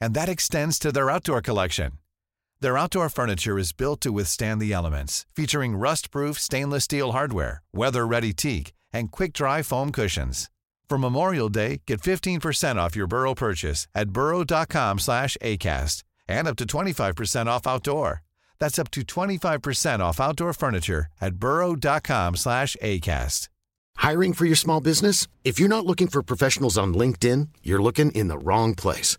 And that extends to their outdoor collection. Their outdoor furniture is built to withstand the elements, featuring rust-proof stainless steel hardware, weather-ready teak, and quick-dry foam cushions. For Memorial Day, get 15% off your Burrow purchase at burrow.com slash ACAST and up to 25% off outdoor. That's up to 25% off outdoor furniture at burrow.com slash ACAST. Hiring for your small business? If you're not looking for professionals on LinkedIn, you're looking in the wrong place.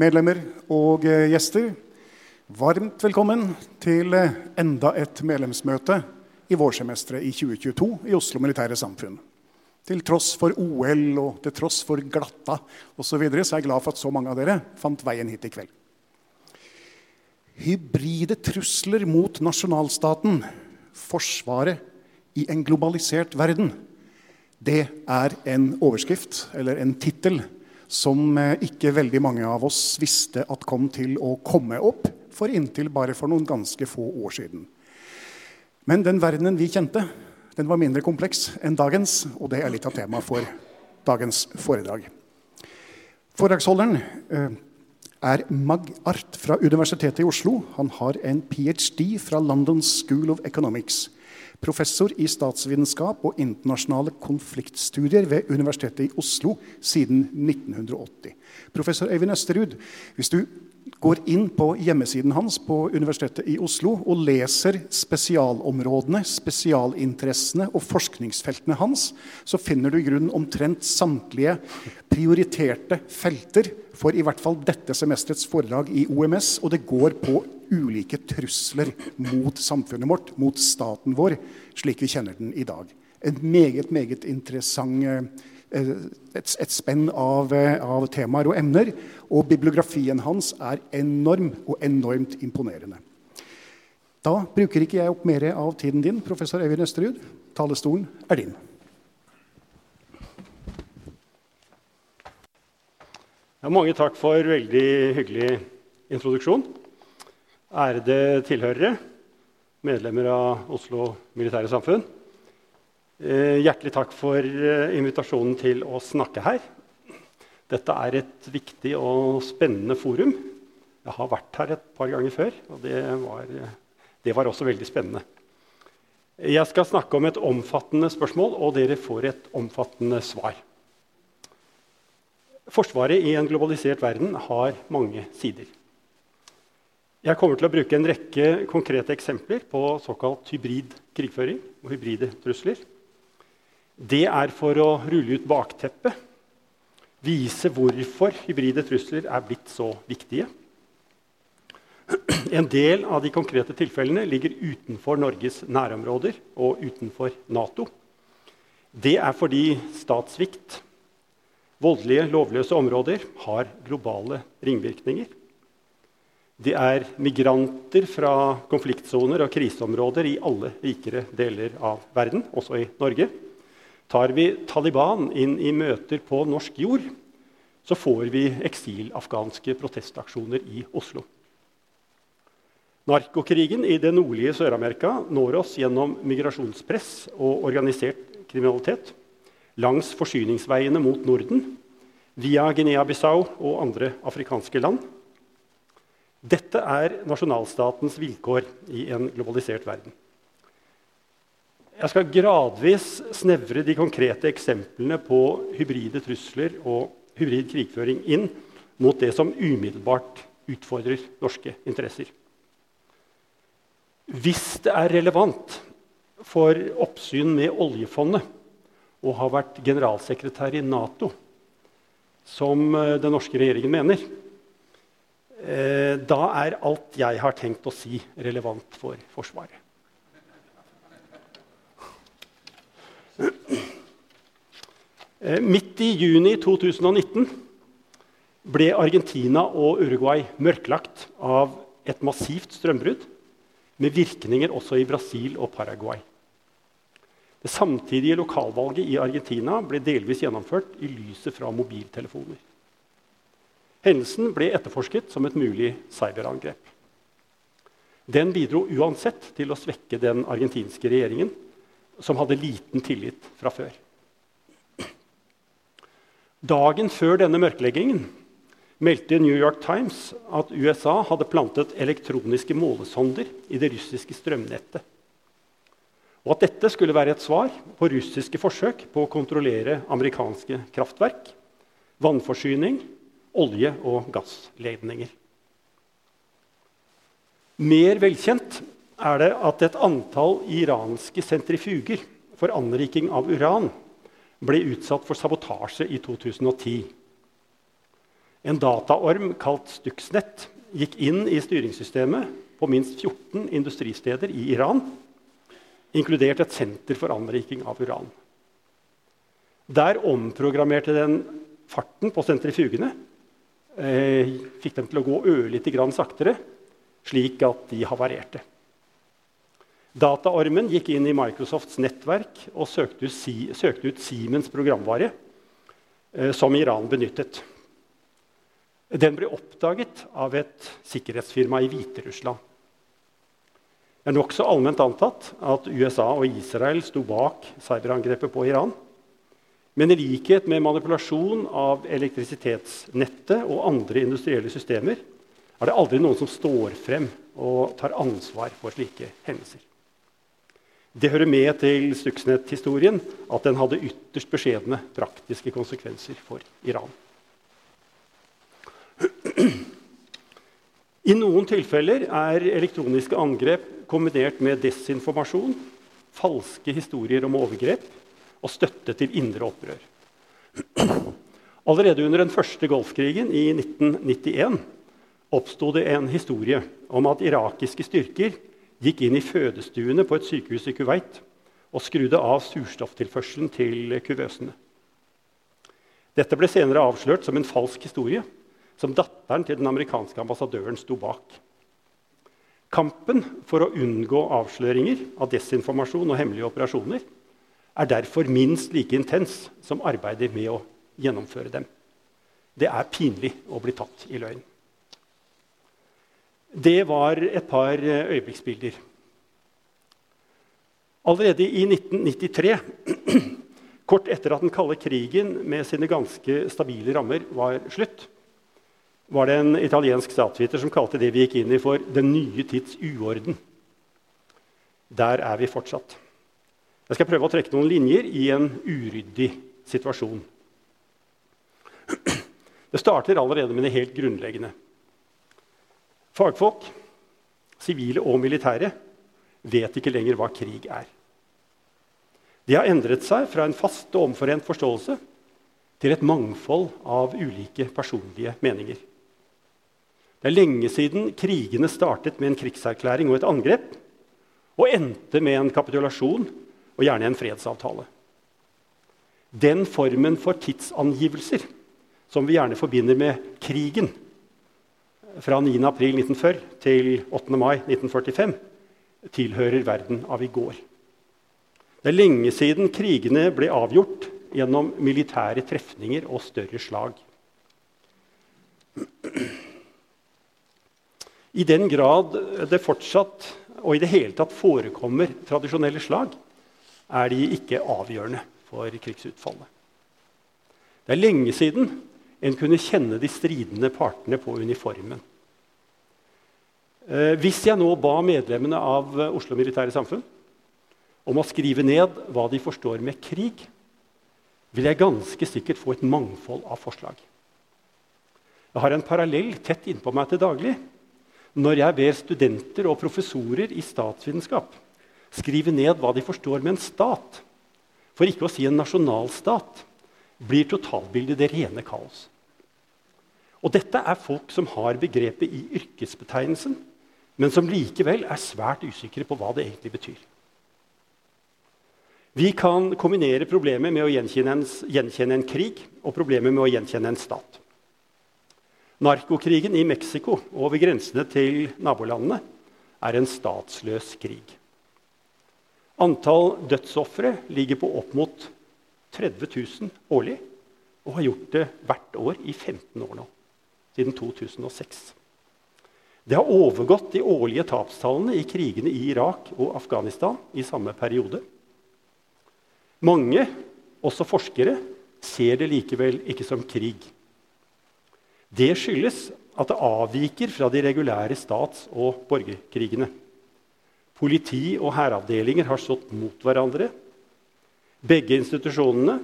medlemmer og eh, gjester. Varmt velkommen til eh, enda et medlemsmøte i vårsemesteret i 2022 i Oslo Militære Samfunn. Til tross for OL og til tross for glatta osv. Så, videre, så er jeg glad for at så mange av dere fant veien hit i kveld. Hybride trusler mot nasjonalstaten, Forsvaret i en globalisert verden. Det er en overskrift, eller en tittel, som eh, ikke veldig mange av oss visste at kom til å komme opp for inntil bare for noen ganske få år siden. Men den verdenen vi kjente, den var mindre kompleks enn dagens, og det er litt av temaet for dagens foredrag. Foredragsholderen eh, er Mag Art fra Universitetet i Oslo. Han har en ph.d. fra London School of Economics professor i statsvitenskap og internasjonale konfliktstudier ved Universitetet i Oslo siden 1980. Professor Øyvind Østerud, hvis du går inn på hjemmesiden hans på Universitetet i Oslo og leser spesialområdene, spesialinteressene og forskningsfeltene hans, så finner du i grunnen omtrent samtlige prioriterte felter for i hvert fall dette semesterets foredrag i OMS. Og det går på ulike trusler mot samfunnet vårt, mot staten vår, slik vi kjenner den i dag. En meget, meget interessant eh, et, et spenn av, eh, av, temaer og emner. Og bibliografien hans er enorm og enormt imponerende. Da bruker ikke jeg opp mer av tiden din, professor Øyvind Østerud. Talestolen er din. Ja, mange takk for veldig hyggelig introduksjon. Ærede tilhørere, medlemmer av Oslo Militære Samfunn. Eh, hjertelig takk for eh, invitasjonen til å snakke her. Dette er et viktig og spennende forum. Jeg har vært her et par ganger før, og det var, det var også veldig spennende. Jeg skal snakke om et omfattende spørsmål, og dere får et omfattende svar. Forsvaret i en globalisert verden har mange sider. Jeg kommer til å bruke en rekke konkrete eksempler på såkalt hybrid krigføring og hybride trusler det er for å rulle ut bakteppet, vise hvorfor hybride trusler er blitt så viktige. En del av de konkrete tilfellene ligger utenfor Norges nærområder og utenfor Nato. Det er fordi statssvikt, voldelige, lovløse områder, har globale ringvirkninger. Det er migranter fra konfliktsoner og kriseområder i alle rikere deler av verden, også i Norge. Tar vi Taliban inn i møter på norsk jord, så får vi eksilafghanske protestaksjoner i Oslo. Narkokrigen i det nordlige Sør-Amerika når oss gjennom migrasjonspress og organisert kriminalitet, langs forsyningsveiene mot Norden, via Guinea-Bissau og andre afrikanske land. Dette er nasjonalstatens vilkår i en globalisert verden. Jeg skal gradvis snevre de konkrete eksemplene på hybride trusler og hybrid krigføring inn mot det som umiddelbart utfordrer norske interesser. Hvis det er relevant for oppsyn med oljefondet og har vært generalsekretær i Nato, som eh, den norske regjeringen mener, eh, da er alt jeg har tenkt å si, relevant for Forsvaret. Midt i juni 2019 ble Argentina og Uruguay mørklagt av et massivt strømbrudd, med virkninger også i Brasil og Paraguay. Det samtidige lokalvalget i Argentina ble delvis gjennomført i lyset fra mobiltelefoner. Hendelsen ble etterforsket som et mulig cyberangrep. Den bidro uansett til å svekke den argentinske regjeringen, som hadde liten tillit fra før. Dagen før denne mørkleggingen meldte New York Times at USA hadde plantet elektroniske målesonder i det russiske strømnettet. Og at dette skulle være et svar på russiske forsøk på å kontrollere amerikanske kraftverk, vannforsyning, olje- og gassledninger. Mer velkjent er det at et antall iranske sentrifuger for anriking av uran ble utsatt for sabotasje i 2010. En dataorm kalt Stuxnet gikk inn i styringssystemet på minst 14 industristeder i Iran, inkludert et senter for anriking av uran. Der omprogrammerte den farten på sentrifugene, eh, fikk dem til å gå ørlite grann saktere, slik at de havarerte. Dataormen gikk inn i Microsofts nettverk og søkte ut, Siemens programvare, eh, som Iran benyttet. Den ble oppdaget av et sikkerhetsfirma i Hviterussland. Det er nokså allment antatt at USA og Israel sto bak cyberangrepet på Iran. Men i likhet med manipulasjon av elektrisitetsnettet og andre industrielle systemer er det aldri noen som står frem og tar ansvar for slike hendelser. Det hører med til Stuxnet-historien at den hadde ytterst beskjedne praktiske konsekvenser for Iran. I noen tilfeller er elektroniske angrep kombinert med desinformasjon, falske historier om overgrep og støtte til indre opprør. Allerede under den første Golfkrigen i 1991 oppsto det en historie om at irakiske styrker gikk inn i fødestuene på et sykehus i Kuwait og skrudde av surstofftilførselen til kuvøsene. Dette ble senere avslørt som en falsk historie som datteren til den amerikanske ambassadøren sto bak. Kampen for å unngå avsløringer av desinformasjon og hemmelige operasjoner er derfor minst like intens som arbeidet med å gjennomføre dem. Det er pinlig å bli tatt i løgn. Det var et par øyeblikksbilder. Allerede i 1993, kort etter at den kalde krigen med sine ganske stabile rammer var slutt, var det en italiensk statsviter som kalte det vi gikk inn i, for 'den nye tids uorden'. Der er vi fortsatt. Jeg skal prøve å trekke noen linjer i en uryddig situasjon. Det starter allerede med det helt grunnleggende. Fagfolk, sivile og militære, vet ikke lenger hva krig er. De har endret seg fra en fast og omforent forståelse til et mangfold av ulike personlige meninger. Det er lenge siden krigene startet med en krigserklæring og et angrep, og endte med en kapitulasjon og gjerne en fredsavtale. Den formen for tidsangivelser som vi gjerne forbinder med krigen, fra 9.4.1940 til 8. mai 1945, tilhører verden av i går. Det er lenge siden krigene ble avgjort gjennom militære trefninger og større slag. I den grad det fortsatt og i det hele tatt forekommer tradisjonelle slag, er de ikke avgjørende for krigsutfallet. Det er lenge siden en kunne kjenne de stridende partene på uniformen. Eh, hvis jeg nå ba medlemmene av Oslo Militære Samfunn om å skrive ned hva de forstår med krig, vil jeg ganske sikkert få et mangfold av forslag. Jeg har en parallell tett innpå meg til daglig når jeg ber studenter og professorer i statsvitenskap skrive ned hva de forstår med en stat, for ikke å si en nasjonalstat, blir totalbildet det rene kaos. Og dette er folk som har begrepet i yrkesbetegnelsen, men som likevel er svært usikre på hva det egentlig betyr. Vi kan kombinere problemet med å gjenkjenne en, gjenkjenne en krig og problemet med å gjenkjenne en stat. Narkokrigen i Mexico over grensene til nabolandene er en statsløs krig. Antall dødsofre ligger på opp mot 30 000 årlig og har gjort det hvert år i 15 år nå, siden 2006. Det har overgått de årlige tapstallene i krigene i Irak og Afghanistan i samme periode. Mange, også forskere, ser det likevel ikke som krig. Det skyldes at det avviker fra de regulære stats- og borgerkrigene. Politi og hæravdelinger har stått mot hverandre. Begge institusjonene,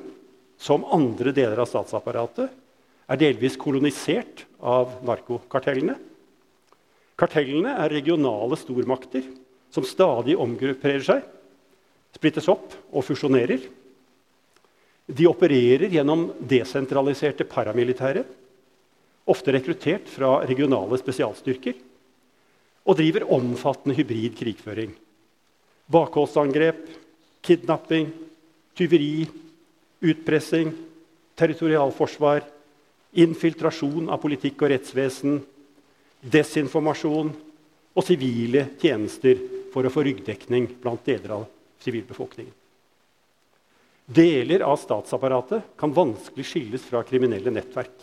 som andre deler av statsapparatet, er delvis kolonisert av narkokartellene. Kartellene er regionale stormakter som stadig omgrupperer seg, splittes opp og fusjonerer. De opererer gjennom desentraliserte paramilitære, ofte rekruttert fra regionale spesialstyrker, og driver omfattende hybrid krigføring. Bakholdsangrep, kidnapping, tyveri, utpressing, territorialforsvar, infiltrasjon av politikk og rettsvesen, desinformasjon og sivile tjenester for å få ryggdekning blant deler av sivilbefolkningen. Deler av statsapparatet kan vanskelig skilles fra kriminelle nettverk.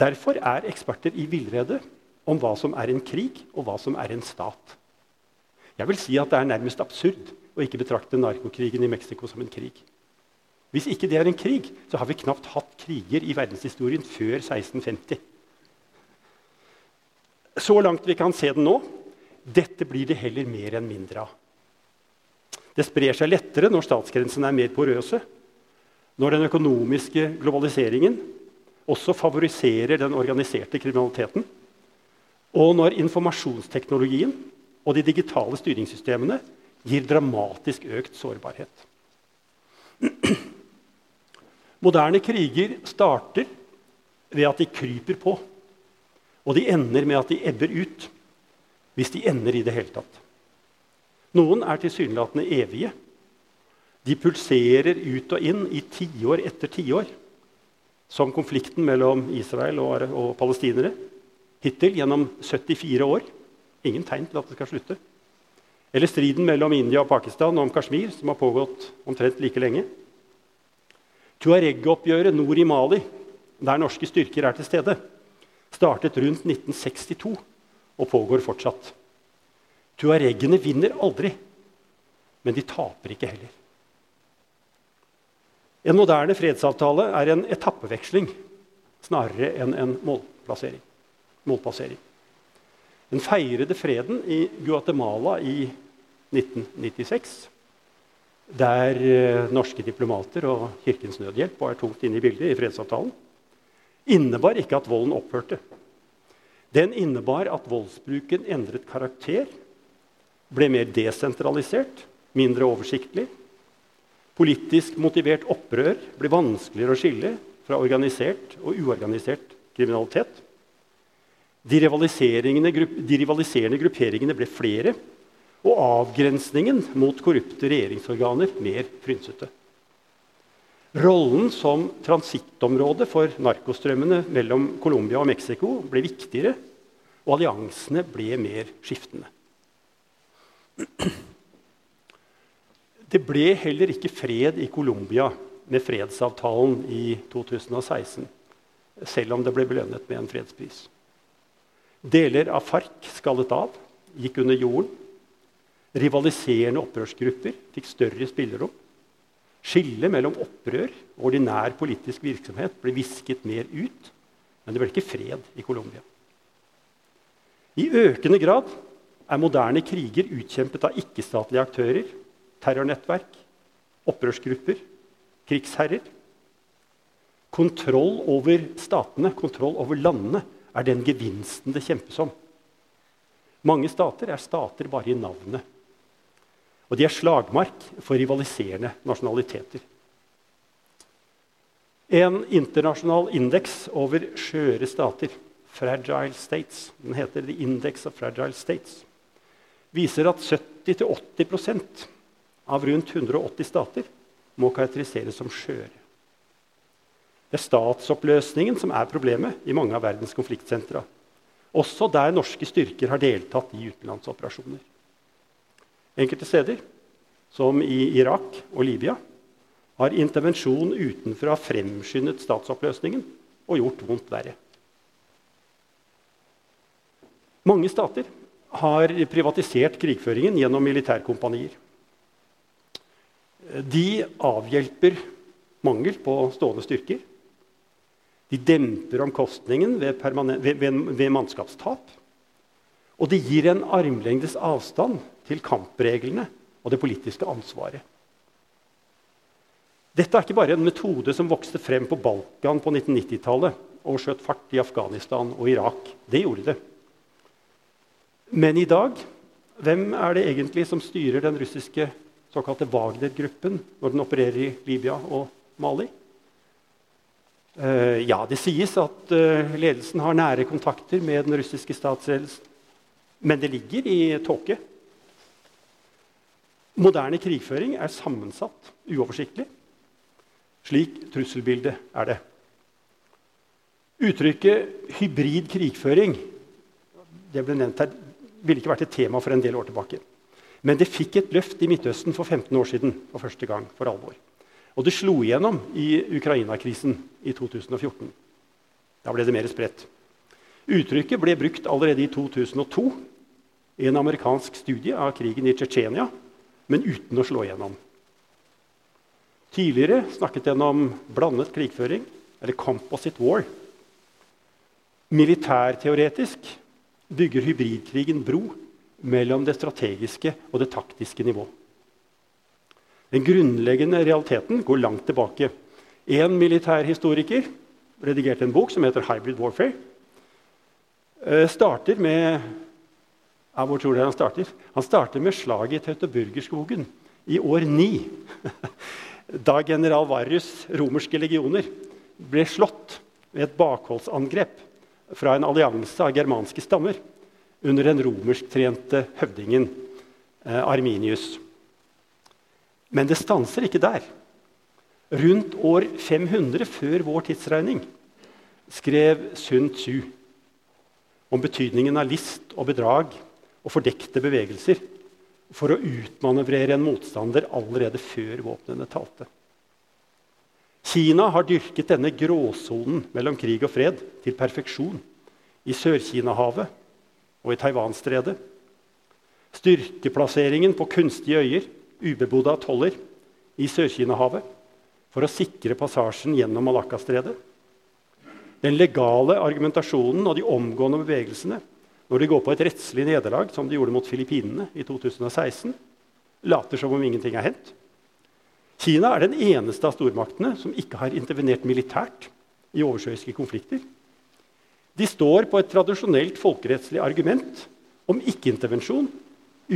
Derfor er eksperter i villrede om hva som er en krig, og hva som er en stat. Jeg vil si at Det er nærmest absurd å ikke betrakte narkokrigen i Mexico som en krig. Hvis ikke det er en krig, så har vi knapt hatt kriger i verdenshistorien før 1650. Så langt vi kan se den nå, dette blir det heller mer enn mindre av. Det sprer seg lettere når statsgrensene er mer porøse, når den økonomiske globaliseringen også favoriserer den organiserte kriminaliteten, og når informasjonsteknologien og de digitale styringssystemene gir dramatisk økt sårbarhet. Moderne kriger starter ved at de kryper på, og de ender med at de ebber ut, hvis de ender i det hele tatt. Noen er tilsynelatende evige. De pulserer ut og inn i tiår etter tiår. Som konflikten mellom Israel og, og palestinere. Hittil gjennom 74 år. Ingen tegn til at det skal slutte. Eller striden mellom India og Pakistan om Kashmir, som har pågått omtrent like lenge. Tuareg-oppgjøret nord i Mali, der norske styrker er til stede, startet rundt 1962 og pågår fortsatt. Tuaregene vinner aldri, men de taper ikke heller. En moderne fredsavtale er en etappeveksling snarere enn en målplassering. Den feirede freden i Guatemala i 1996, der eh, norske diplomater og Kirkens Nødhjelp var tungt inne i bildet i fredsavtalen, innebar ikke at volden opphørte. Den innebar at voldsbruken endret karakter ble mer desentralisert, mindre oversiktlig. Politisk motivert opprør ble vanskeligere å skille fra organisert og uorganisert kriminalitet. De, de rivaliserende grupperingene ble flere, og avgrensningen mot korrupte regjeringsorganer mer frynsete. Rollen som transittområde for narkostrømmene mellom Colombia og Mexico ble viktigere, og alliansene ble mer skiftende. Det ble heller ikke fred i Colombia med fredsavtalen i 2016, selv om det ble belønnet med en fredspris. Deler av FARC skallet av, gikk under jorden. Rivaliserende opprørsgrupper fikk større spillerom. Skillet mellom opprør og ordinær politisk virksomhet ble visket mer ut. Men det ble ikke fred i Colombia. I økende grad er moderne kriger utkjempet av ikke-statlige aktører, terrornettverk, opprørsgrupper, krigsherrer. Kontroll over statene, kontroll over landene, er den gevinsten det kjempes om. Mange stater er stater bare i navnet. Og de er slagmark for rivaliserende nasjonaliteter. En internasjonal indeks over skjøre stater, Fragile States, den heter The Index of Fragile States, viser at 70-80% av rundt 180 stater må karakteriseres som skjøre. Det er statsoppløsningen som er problemet i mange av verdens konfliktsentra. Også der norske styrker har deltatt i utenlandsoperasjoner. Enkelte steder, som i Irak og Libya, har intervensjon utenfra fremskyndet statsoppløsningen og gjort vondt verre. Mange stater har privatisert krigføringen gjennom militærkompanier. De avhjelper mangel på stående styrker. De demper omkostningen ved, ved, ved, ved mannskapstap. Og det gir en armlengdes avstand til kampreglene og det politiske ansvaret. Dette er ikke bare en metode som vokste frem på Balkan på 1990-tallet og skjøt fart i Afghanistan og Irak. Det gjorde det. Men i dag, hvem er det egentlig som styrer den russiske såkalte Wagner-gruppen når den opererer i Libya og Mali? Uh, ja, det sies at uh, ledelsen har nære kontakter med den russiske statsledelsen. Men det ligger i tåke. Moderne krigføring er sammensatt, uoversiktlig. Slik trusselbildet er det. Uttrykket 'hybrid krigføring' det ble nevnt her, ville ikke vært et tema for en del år tilbake. Men det fikk et løft i Midtøsten for 15 år siden for første gang. for alvor. Og det slo igjennom i Ukraina-krisen i 2014. Da ble det mer spredt. Uttrykket ble brukt allerede i 2002 i en amerikansk studie av krigen i Tsjetsjenia, men uten å slå igjennom. Tidligere snakket den om blandet krigføring, eller 'composite war'. Militærteoretisk bygger hybridkrigen bro mellom det strategiske og det taktiske nivå. Den grunnleggende realiteten går langt tilbake. En militærhistoriker redigerte en bok som heter 'Hybrid Warfare'. Eh, starter med ja, Hvor tror dere han starter? Han starter med slaget i Teutoburgerskogen i år 9. da general Varus' romerske legioner ble slått ved et bakholdsangrep fra en allianse av germanske stammer under den romersktrente høvdingen eh, Arminius. Men det stanser ikke der. Rundt år 500 før vår tidsregning skrev Sun Tzu om betydningen av list og bedrag og fordekte bevegelser for å utmanøvrere en motstander allerede før våpnene talte. Kina har dyrket denne gråsonen mellom krig og fred til perfeksjon i Sør-Kina-havet og i Taiwan-stredet. Styrkeplasseringen på kunstige øyer, ubebodde atoller, i Sør-Kina-havet for å sikre passasjen gjennom Malakka-stredet. Den legale argumentasjonen og de omgående bevegelsene når de går på et rettslig nederlag, som de gjorde mot Filippinene i 2016, later som om ingenting er hendt. Kina er den eneste av stormaktene som ikke har intervenert militært i oversjøiske konflikter. De står på et tradisjonelt folkerettslig argument om ikke-intervensjon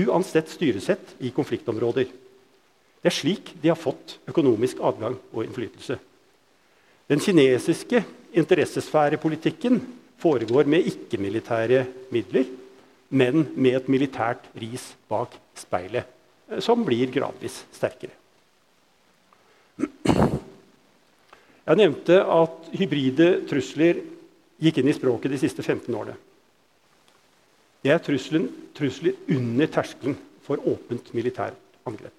uansett styresett i konfliktområder. Det er slik de har fått økonomisk adgang og innflytelse. Den kinesiske interessesfærepolitikken foregår med ikke-militære midler, men med et militært ris bak speilet, eh, som blir gradvis sterkere. Jeg nevnte at hybride trusler gikk inn i språket de siste 15 årene. Det er trusselen, trusler under terskelen for åpent militært angrep.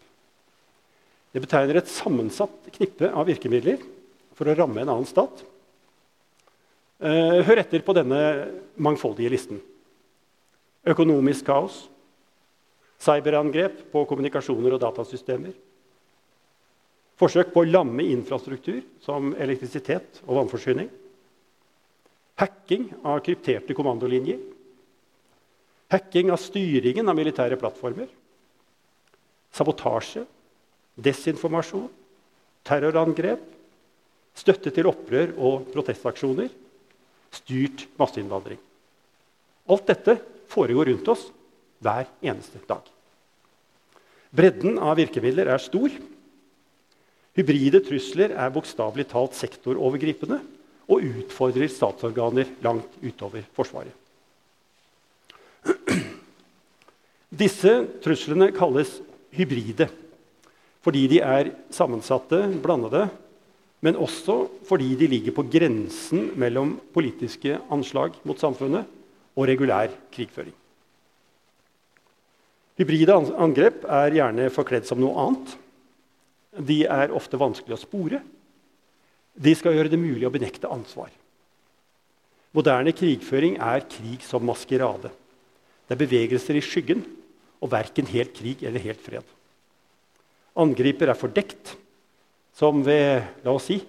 Det betegner et sammensatt knippe av virkemidler for å ramme en annen stat hør etter på denne mangfoldige listen. Økonomisk kaos. Cyberangrep på kommunikasjoner og datasystemer. Forsøk på å lamme infrastruktur som elektrisitet og vannforsyning. Hacking av krypterte kommandolinjer. Hacking av styringen av militære plattformer. Sabotasje, desinformasjon, terrorangrep, støtte til opprør og protestaksjoner, styrt masseinnvandring. Alt dette foregår rundt oss hver eneste dag. Bredden av virkemidler er stor. Hybride trusler er bokstavelig talt sektorovergripende og utfordrer statsorganer langt utover Forsvaret. Disse truslene kalles hybride fordi de er sammensatte, blandede, men også fordi de ligger på grensen mellom politiske anslag mot samfunnet og regulær krigføring. Hybride angrep er gjerne forkledd som noe annet. De er ofte vanskelig å spore. De skal gjøre det mulig å benekte ansvar. Moderne krigføring er krig som maskerade. Det er bevegelser i skyggen og verken helt krig eller helt fred. Angriper er fordekt, som ved la oss si,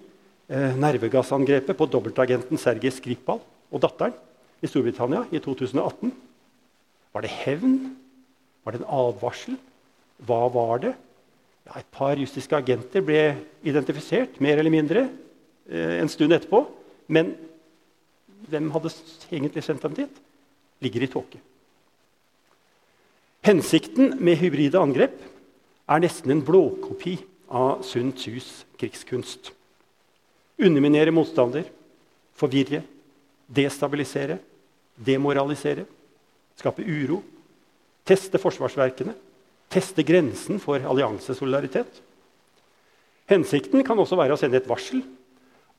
eh, nervegassangrepet på dobbeltagenten Sergej Skripal og datteren i Storbritannia i 2018. Var det hevn? Var det en advarsel? Hva var det? Ja, et par russiske agenter ble identifisert, mer eller mindre, eh, en stund etterpå. Men hvem hadde egentlig sendt dem dit? Ligger i tåke. Hensikten med hybride angrep er nesten en blåkopi av Sun Tzus krigskunst. Underminere motstander, forvirre, destabilisere, demoralisere, skape uro, teste forsvarsverkene, teste grensen for alliansesolidaritet. Hensikten kan også være å sende et varsel,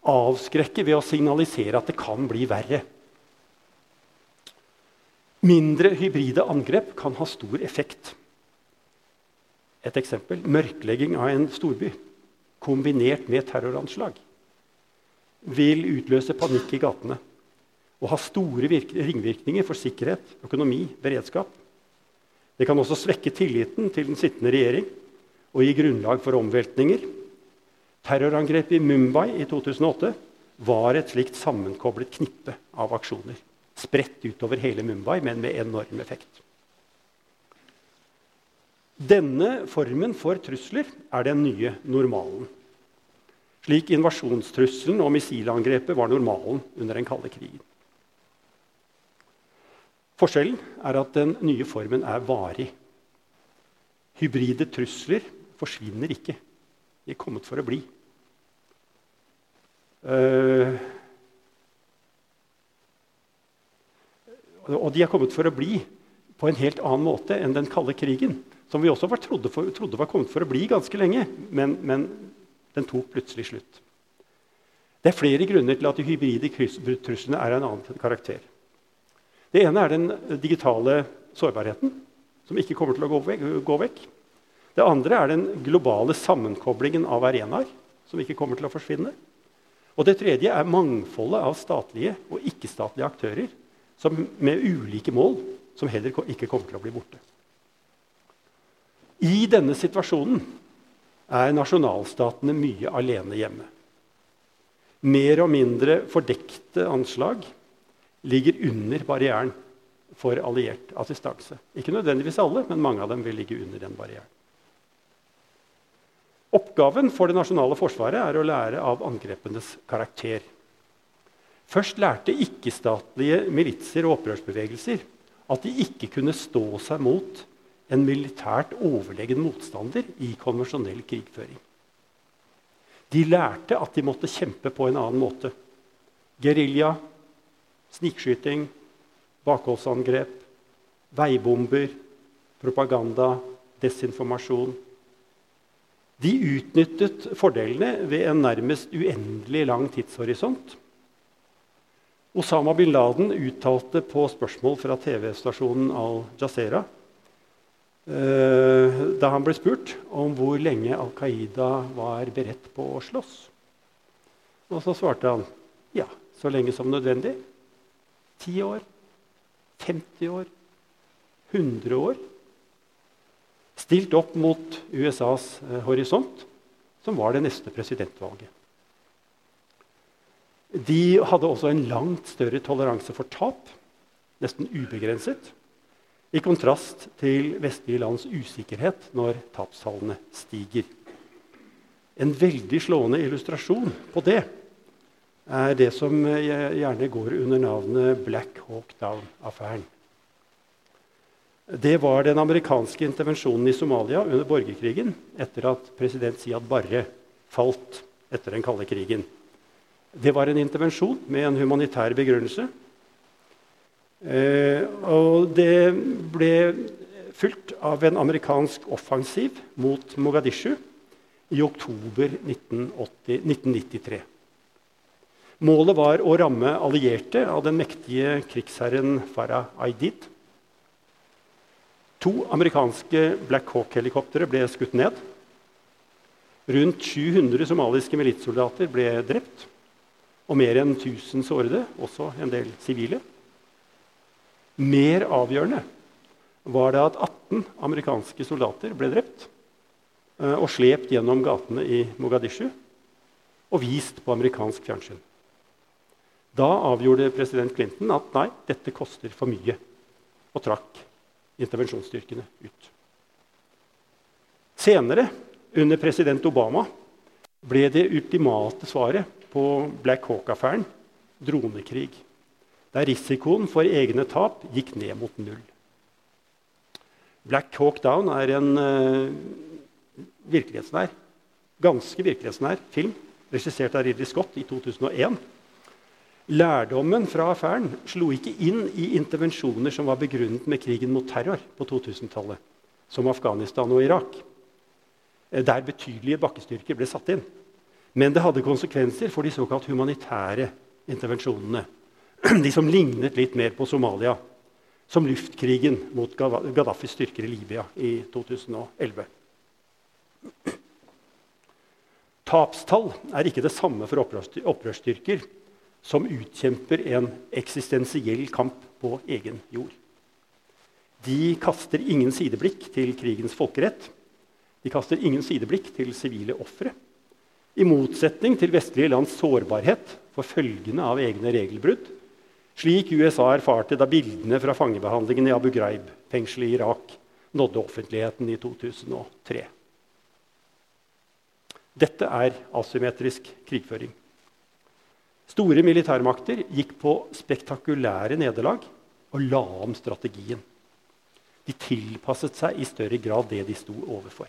avskrekke ved å signalisere at det kan bli verre. Mindre hybride angrep kan ha stor effekt. Et eksempel mørklegging av en storby kombinert med terroranslag vil utløse panikk i gatene og ha store ringvirkninger for sikkerhet, økonomi, beredskap. Det kan også svekke tilliten til den sittende regjering og gi grunnlag for omveltninger. Terrorangrepet i Mumbai i 2008 var et slikt sammenkoblet knippe av aksjoner. Spredt utover hele Mumbai, men med enorm effekt. Denne formen for trusler er den nye normalen. Slik invasjonstrusselen og missilangrepet var normalen under den kalde krigen. Forskjellen er at den nye formen er varig. Hybride trusler forsvinner ikke. De er kommet for å bli. Uh, og de er kommet for å bli på en helt annen måte enn den kalde krigen som vi også var, trodde, for, trodde, var kommet for å bli ganske lenge, men, men, den tok plutselig slutt. Det er flere grunner til at de hybride truslene er av en annen karakter. Det ene er den digitale sårbarheten, som ikke kommer til å gå vekk. Det andre er den globale sammenkoblingen av arenaer, som ikke kommer til å forsvinne. Og det tredje er mangfoldet av statlige og ikke-statlige aktører som, med ulike mål, som heller ikke kommer til å bli borte. I denne situasjonen er nasjonalstatene mye alene hjemme. Mer og mindre fordekte anslag ligger under barrieren for alliert assistanse. Ikke nødvendigvis alle, men mange av dem vil ligge under den barrieren. Oppgaven for det nasjonale forsvaret er å lære av angrepenes karakter. Først lærte ikke-statlige militser og opprørsbevegelser at de ikke kunne stå seg mot en militært overlegen motstander i konvensjonell krigføring. De lærte at de måtte kjempe på en annen måte. Gerilja, snikskyting, bakholdsangrep, veibomber, propaganda, desinformasjon. De utnyttet fordelene ved en nærmest uendelig lang tidshorisont. Osama bin Laden uttalte på spørsmål fra TV-stasjonen Al Jazeera Eh, da han ble spurt om hvor lenge Al Qaida var beredt på å slåss. Og så svarte han ja, så lenge som nødvendig. 10 år, 50 år, 100 år. Stilt opp mot USAs eh, horisont, som var det neste presidentvalget. De hadde også en langt større toleranse for tap, nesten ubegrenset. I kontrast til vestlige lands usikkerhet når tapstallene stiger. En veldig slående illustrasjon på det er det som gjerne går under navnet Black Hawk Down-affæren. Det var den amerikanske intervensjonen i Somalia under borgerkrigen etter at president Siad Barre falt etter den kalde krigen. Det var en intervensjon med en humanitær begrunnelse. Eh, og det ble fulgt av en amerikansk offensiv mot Mogadishu i oktober 1980, 1993. Målet var å ramme allierte av den mektige krigsherren Farah Aidid. To amerikanske Black Hawk-helikoptre ble skutt ned. Rundt 700 somaliske militssoldater ble drept. Og mer enn 1000 sårede, også en del sivile. Mer avgjørende var det at 18 amerikanske soldater ble drept Eh, og slept gjennom gatene i Mogadishu og vist på amerikansk fjernsyn. Da avgjorde president Clinton at nei, dette koster for mye, og trakk intervensjonsstyrkene ut. Senere, under president Obama, ble det ultimate svaret på Black Hawk-affæren dronekrig, der risikoen for egne tap gikk ned mot null. Black Hawk Down er en uh, virkelighetsnær, ganske virkelighetsnær film regissert av Ridley Scott i 2001. Lærdommen fra affæren slo ikke inn i intervensjoner som var begrunnet med krigen mot terror på 2000-tallet, som Afghanistan og Irak, eh, der betydelige bakkestyrker ble satt inn. Men det hadde konsekvenser for de såkalt humanitære intervensjonene. De som lignet litt mer på Somalia, som luftkrigen mot Gaddafis styrker i Libya i 2011. Tapstall er ikke det samme for opprørsstyrker som utkjemper en eksistensiell kamp på egen jord. De kaster ingen sideblikk til krigens folkerett. De kaster ingen sideblikk til sivile ofre. I motsetning til vestlige lands sårbarhet for følgene av egne regelbrudd, slik USA erfarte da bildene fra fangebehandlingen i Abu Ghraib-fengselet i Irak nådde offentligheten i 2003. Dette er asymmetrisk krigføring. Store militærmakter gikk på spektakulære nederlag og la om strategien. De tilpasset seg i større grad det de sto overfor.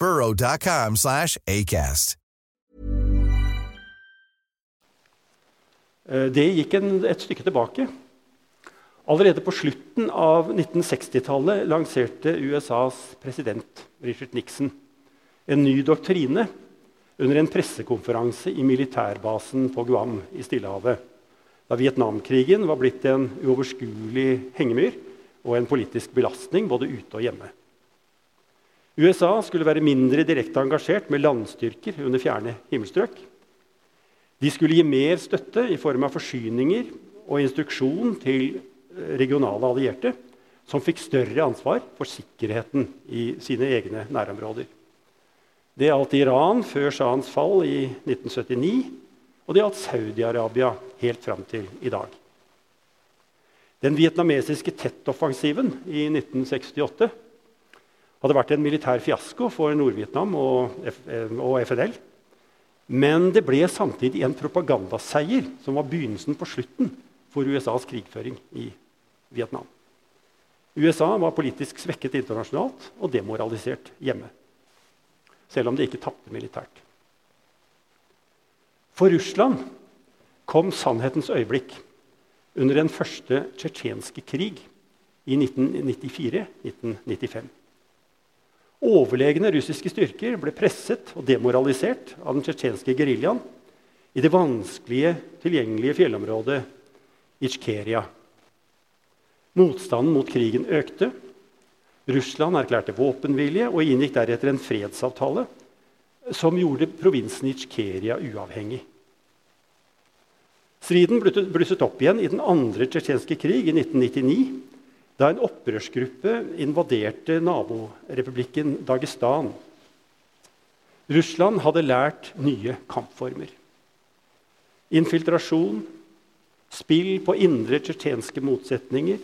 burrow.com slash ACAST. Eh, det gikk en, et stykke tilbake. Allerede på slutten av 1960-tallet lanserte USAs president Richard Nixon en ny doktrine under en pressekonferanse i militærbasen på Guam i Stillehavet, da Vietnamkrigen var blitt en uoverskuelig hengemyr og en politisk belastning både ute og hjemme. USA skulle være mindre direkte engasjert med landstyrker under fjerne himmelstrøk. De skulle gi mer støtte i form av forsyninger og instruksjon til eh, regionale allierte, som fikk større ansvar for sikkerheten i sine egne nærområder. Det gjaldt Iran før shahens fall i 1979, og det gjaldt Saudi-Arabia helt fram til i dag. Den vietnamesiske Tet-offensiven i 1968 hadde vært en militær fiasko for Nord-Vietnam og, og FNL. Men det ble samtidig en propagandaseier som var begynnelsen på slutten for USAs krigføring i Vietnam. USA var politisk svekket internasjonalt og demoralisert hjemme. Selv om de ikke tapte militært. For Russland kom sannhetens øyeblikk under den første tsjetsjenske krig i 1994-1995. Overlegne russiske styrker ble presset og demoralisert av den tsjetsjenske geriljaen i det vanskelige, tilgjengelige fjellområdet Itsjkeria. Motstanden mot krigen økte. Russland erklærte våpenvilje og inngikk deretter en fredsavtale som gjorde provinsen Itsjkeria uavhengig. Striden blusset opp igjen i den andre tsjetsjenske krig i 1999, da en opprørsgruppe invaderte naborepublikken Dagestan. Russland hadde lært nye kampformer. Infiltrasjon, spill på indre tsjetsjenske motsetninger,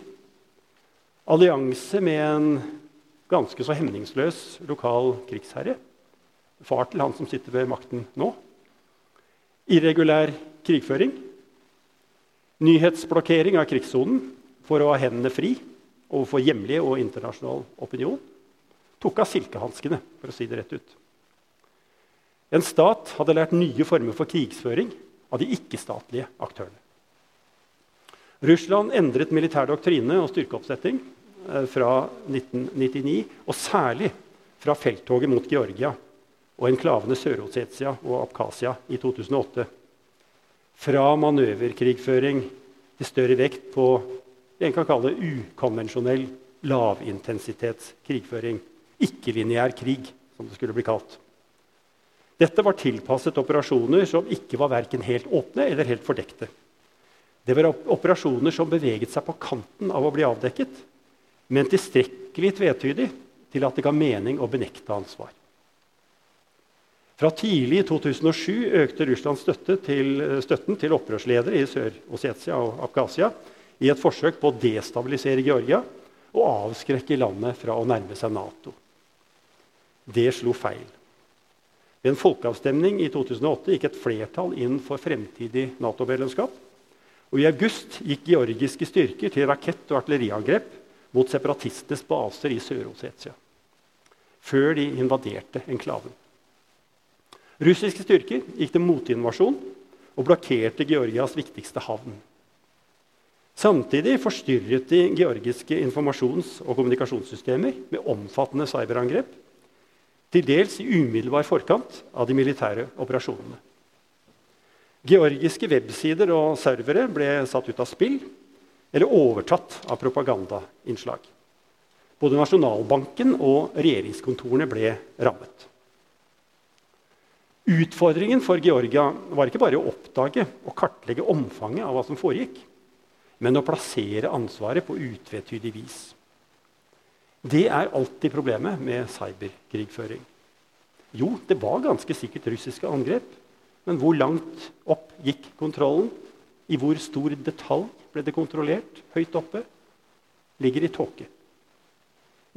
allianse med en ganske så hemningsløs lokal krigsherre, far til han som sitter ved makten nå, irregulær krigføring, nyhetsblokkering av krigssonen for å ha hendene fri overfor hjemlig og internasjonal opinion, tok av silkehanskene, for å si det rett ut. En stat hadde lært nye former for krigsføring av de ikke-statlige aktørene. Russland endret militær doktrine og styrkeoppsetting eh, fra 1999, og særlig fra felttoget mot Georgia og enklavene Sør-Osetia og Abkhasia i 2008. Fra manøverkrigføring til større vekt på det en kan kalle ukonvensjonell lavintensitetskrigføring. Ikke-lineær krig, som det skulle bli kalt. Dette var tilpasset operasjoner som ikke var verken helt åpne eller helt fordekte. Det var operasjoner som beveget seg på kanten av å bli avdekket, men tilstrekkelig tvetydig til at det ga mening å benekte ansvar. Fra tidlig i 2007 økte Russland støtte til, støtten til opprørsledere i Sør-Ossetia og Abkhasia i et forsøk på å destabilisere Georgia og avskrekke landet fra å nærme seg Nato. Det slo feil. Ved en folkeavstemning i 2008 gikk et flertall inn for fremtidig Nato-medlemskap. Og I august gikk georgiske styrker til rakett- og artilleriangrep mot separatistenes baser i Sør-Ossetia. Før de invaderte enklaven. Russiske styrker gikk til motinvasjon og blokkerte Georgias viktigste havn. Samtidig forstyrret de georgiske informasjons- og kommunikasjonssystemer med omfattende cyberangrep til dels i umiddelbar forkant av de militære operasjonene. Georgiske websider og servere ble satt ut av spill eller overtatt av propagandainnslag. Både Nasjonalbanken og regjeringskontorene ble rammet. Utfordringen for Georgia var ikke bare å oppdage og kartlegge omfanget av hva som foregikk, men å plassere ansvaret på utvetydig vis. Det er alltid problemet med cyberkrigføring. Jo, det var ganske sikkert russiske angrep. Men hvor langt opp gikk kontrollen? I hvor stor detalj ble det kontrollert høyt oppe? Ligger i tåke.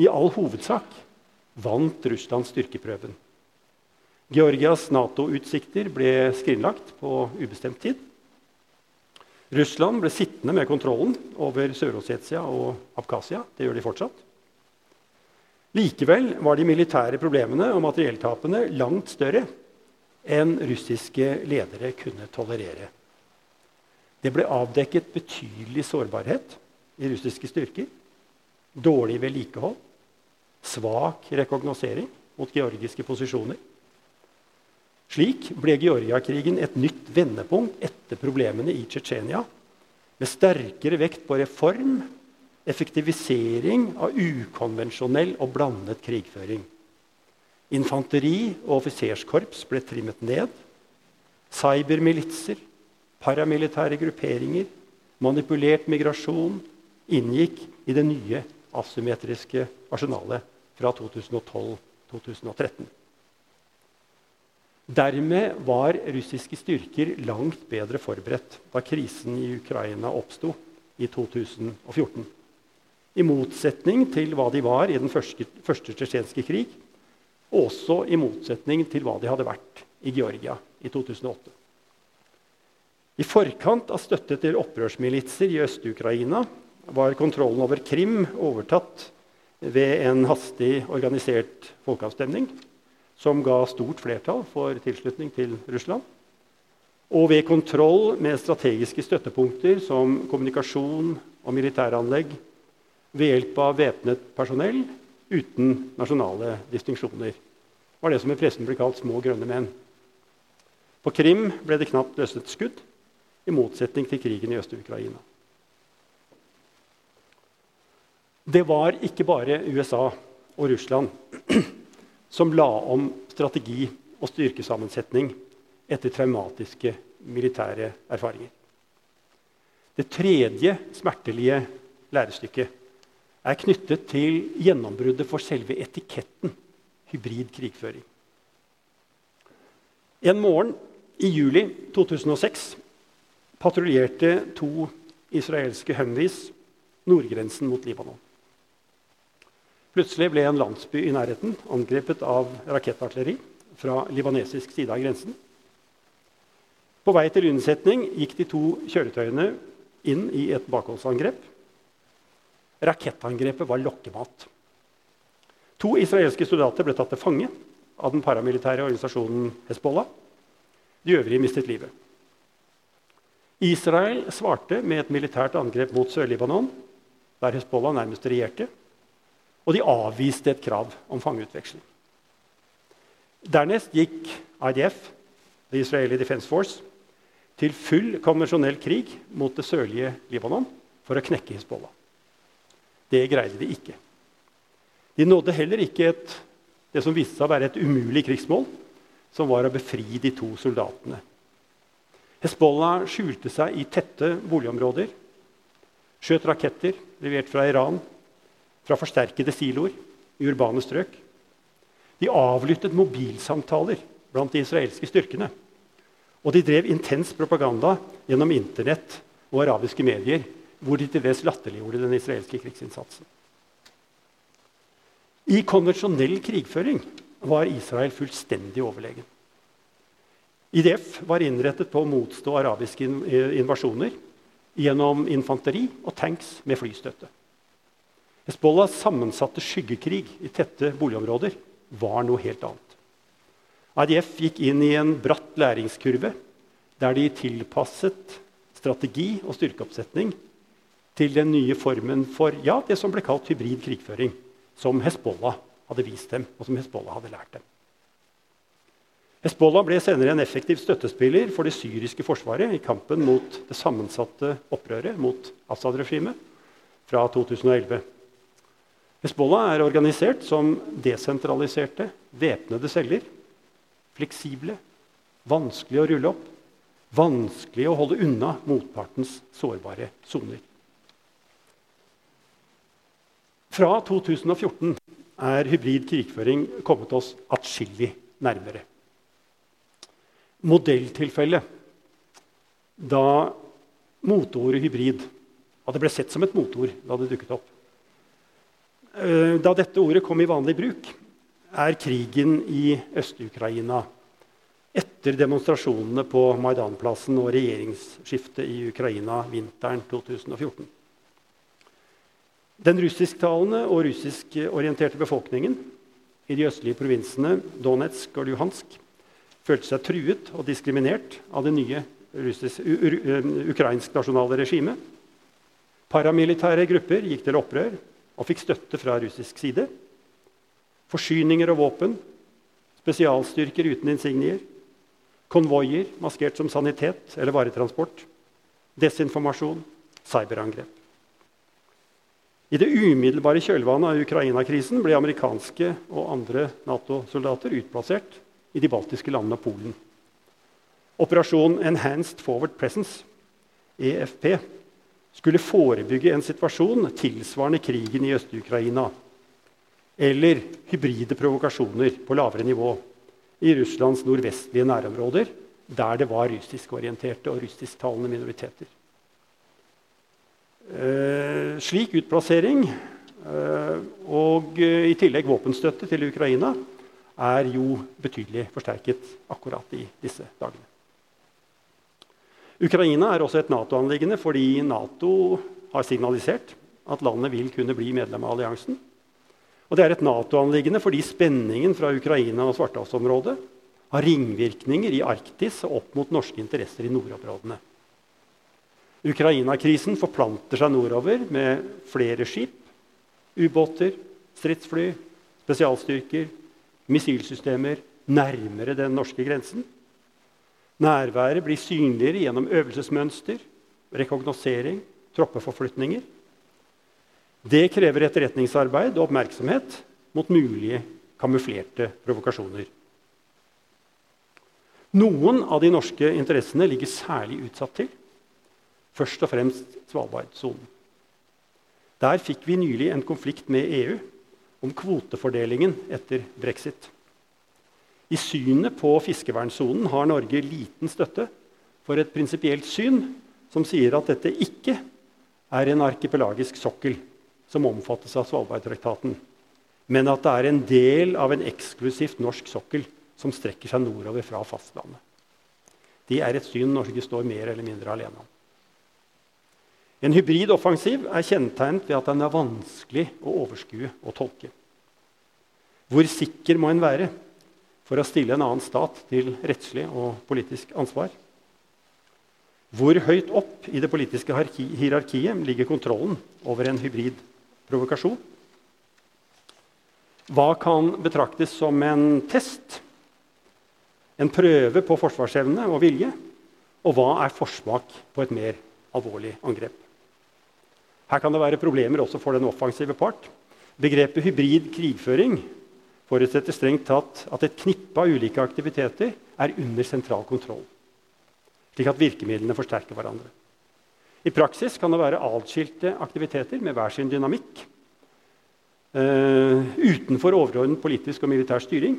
I all hovedsak vant Russland styrkeprøven. Georgias Nato-utsikter ble skrinlagt på ubestemt tid. Russland ble sittende med kontrollen over Sør-Ossetia og Abkhasia. Det gjør de fortsatt. Likevel var de militære problemene og materielltapene langt større enn russiske ledere kunne tolerere. Det ble avdekket betydelig sårbarhet i russiske styrker. Dårlig vedlikehold, svak rekognosering mot georgiske posisjoner. Slik ble Georgiakrigen et nytt vendepunkt etter problemene i Tsjetsjenia, med sterkere vekt på reform effektivisering av ukonvensjonell og blandet krigføring. Infanteri og offiserskorps ble trimmet ned. Cybermilitser, paramilitære grupperinger, manipulert migrasjon inngikk i det nye asymmetriske arsenalet fra 2012-2013. Dermed var russiske styrker langt bedre forberedt da krisen i Ukraina oppsto i 2014. I motsetning til hva de var i den første, første tsjetsjenske krig. Og også i motsetning til hva de hadde vært i Georgia i 2008. I forkant av støtte til opprørsmilitser i Øst-Ukraina var kontrollen over Krim overtatt ved en hastig organisert folkeavstemning som ga stort flertall for tilslutning til Russland. Og ved kontroll med strategiske støttepunkter som kommunikasjon og militæranlegg ved hjelp av væpnet personell uten nasjonale distinksjoner. Var det som i pressen ble kalt 'små grønne menn'. På Krim ble det knapt løsnet skudd, i motsetning til krigen i Øst-Ukraina. Det var ikke bare USA og Russland som la om strategi og styrkesammensetning etter traumatiske militære erfaringer. Det tredje smertelige lærestykket er knyttet til gjennombruddet for selve etiketten hybrid krigføring. En morgen i juli 2006 patruljerte to israelske Humvees nordgrensen mot Libanon. Plutselig ble en landsby i nærheten angrepet av rakettartilleri fra libanesisk side av grensen. På vei til unnsetning gikk de to kjøretøyene inn i et bakholdsangrep. Rakettangrepet var lokkemat. To israelske soldater ble tatt til fange av den paramilitære organisasjonen Hezbollah. De øvrige mistet livet. Israel svarte med et militært angrep mot Sør-Libanon, der Hezbollah nærmest regjerte og de avviste et krav om fangeutveksling. Dernest gikk IDF, The Israeli Defense Force, til full konvensjonell krig mot det sørlige Libanon for å knekke Hizbollah. Det greide de ikke. De nådde heller ikke et, det som viste seg å være et umulig krigsmål, som var å befri de to soldatene. Hezbollah skjulte seg i tette boligområder, skjøt raketter levert fra Iran fra forsterkede siloer i urbane strøk. De avlyttet mobilsamtaler blant de israelske styrkene. Og de drev intens propaganda gjennom Internett og arabiske medier, hvor de til dels latterliggjorde den israelske krigsinnsatsen. I konvensjonell krigføring var Israel fullstendig overlegen. IDF var innrettet på å motstå arabiske invasjoner gjennom infanteri og tanks med flystøtte. Hezbollahs sammensatte skyggekrig i tette boligområder var noe helt annet. IDF gikk inn i en bratt læringskurve der de tilpasset strategi og styrkeoppsetning til den nye formen for ja, det som ble kalt hybrid krigføring, som Hezbollah hadde vist dem, og som Hezbollah hadde lært dem. Hezbollah ble senere en effektiv støttespiller for det syriske forsvaret i kampen mot det sammensatte opprøret mot Assad-regimet fra 2011. Hezbollah er organisert som desentraliserte, væpnede celler. Fleksible, vanskelig å rulle opp, vanskelig å holde unna motpartens sårbare soner. Fra 2014 er hybrid krigføring kommet oss atskillig nærmere. Modelltilfellet da moteordet hybrid og det ble sett som et motord da det dukket opp, da dette ordet kom i vanlig bruk, er krigen i Øst-Ukraina etter demonstrasjonene på Maidanplassen og regjeringsskiftet i Ukraina vinteren 2014. Den russisktalende og russiskorienterte befolkningen i de østlige provinsene Donetsk og Luhansk følte seg truet og diskriminert av det nye ukrainsk-nasjonale regimet. Paramilitære grupper gikk til opprør og fikk støtte fra russisk side. Forsyninger og våpen, spesialstyrker uten insignier, konvoier maskert som sanitet eller varetransport, desinformasjon, cyberangrep. I det umiddelbare kjølvannet av Ukraina-krisen ble amerikanske og andre Nato-soldater utplassert i de baltiske landene og Polen. Operasjon Enhanced Forward Presence, EFP, skulle forebygge en situasjon tilsvarende krigen i Øst-Ukraina eller hybride provokasjoner på lavere nivå i Russlands nordvestlige nærområder, der det var russiskorienterte og russisktalende minoriteter. Eh, slik utplassering eh, og eh, i tillegg våpenstøtte til Ukraina er jo betydelig forsterket akkurat i disse dagene. Ukraina er også et Nato-anliggende fordi Nato har signalisert at landet vil kunne bli medlem av alliansen. Og det er et Nato-anliggende fordi spenningen fra Ukraina og Svartehavsområdet har ringvirkninger i Arktis og opp mot norske interesser i nordområdene. Ukraina-krisen forplanter seg nordover med flere skip, ubåter, stridsfly, spesialstyrker, missilsystemer nærmere den norske grensen. Nærværet blir synligere gjennom øvelsesmønster, rekognosering, troppeforflytninger. Det krever etterretningsarbeid og oppmerksomhet mot mulige kamuflerte provokasjoner. Noen av de norske interessene ligger særlig utsatt til. Først og fremst Svalbardsonen. Der fikk vi nylig en konflikt med EU om kvotefordelingen etter brexit. I synet på fiskevernsonen har Norge liten støtte for et prinsipielt syn som sier at dette ikke er en arkipelagisk sokkel som omfattes av Svalbardtraktaten, men at det er en del av en eksklusivt norsk sokkel som strekker seg nordover fra fastlandet. Det er et syn Norge står mer eller mindre alene om. En hybrid offensiv er kjennetegnet ved at den er vanskelig å overskue og tolke. Hvor sikker må en være for å stille en annen stat til rettslig og politisk ansvar? Hvor høyt opp i det politiske hierarkiet ligger kontrollen over en hybrid provokasjon? Hva kan betraktes som en test? En prøve på forsvarsevne og vilje? Og hva er forsmak på et mer alvorlig angrep? Her kan det være problemer også for den offensive part. Begrepet hybrid krigføring forutsetter strengt tatt at et knippe av ulike aktiviteter er under sentral kontroll slik at virkemidlene forsterker hverandre. I praksis kan det være atskilte aktiviteter med hver sin dynamikk. Uh, utenfor overordnet politisk og militær styring.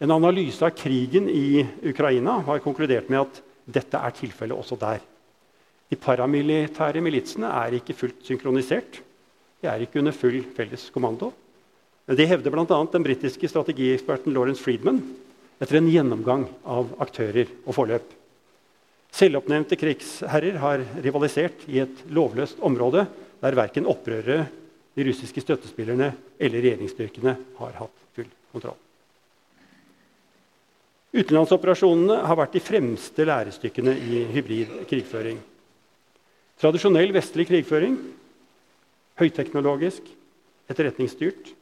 En analyse av krigen i Ukraina har konkludert med at dette er tilfellet også der. De paramilitære militsene er ikke fullt synkronisert. De er ikke under full felles kommando. Det hevder bl.a. den britiske strategieksperten Lawrence Friedman etter en gjennomgang av aktører og forløp. Selvoppnevnte krigsherrer har rivalisert i et lovløst område der verken opprørere, de russiske støttespillerne eller regjeringsstyrkene har hatt full kontroll. Utenlandsoperasjonene har vært de fremste lærestykkene i hybrid krigføring. Tradisjonell vestlig krigføring, høyteknologisk, etterretningsstyrt,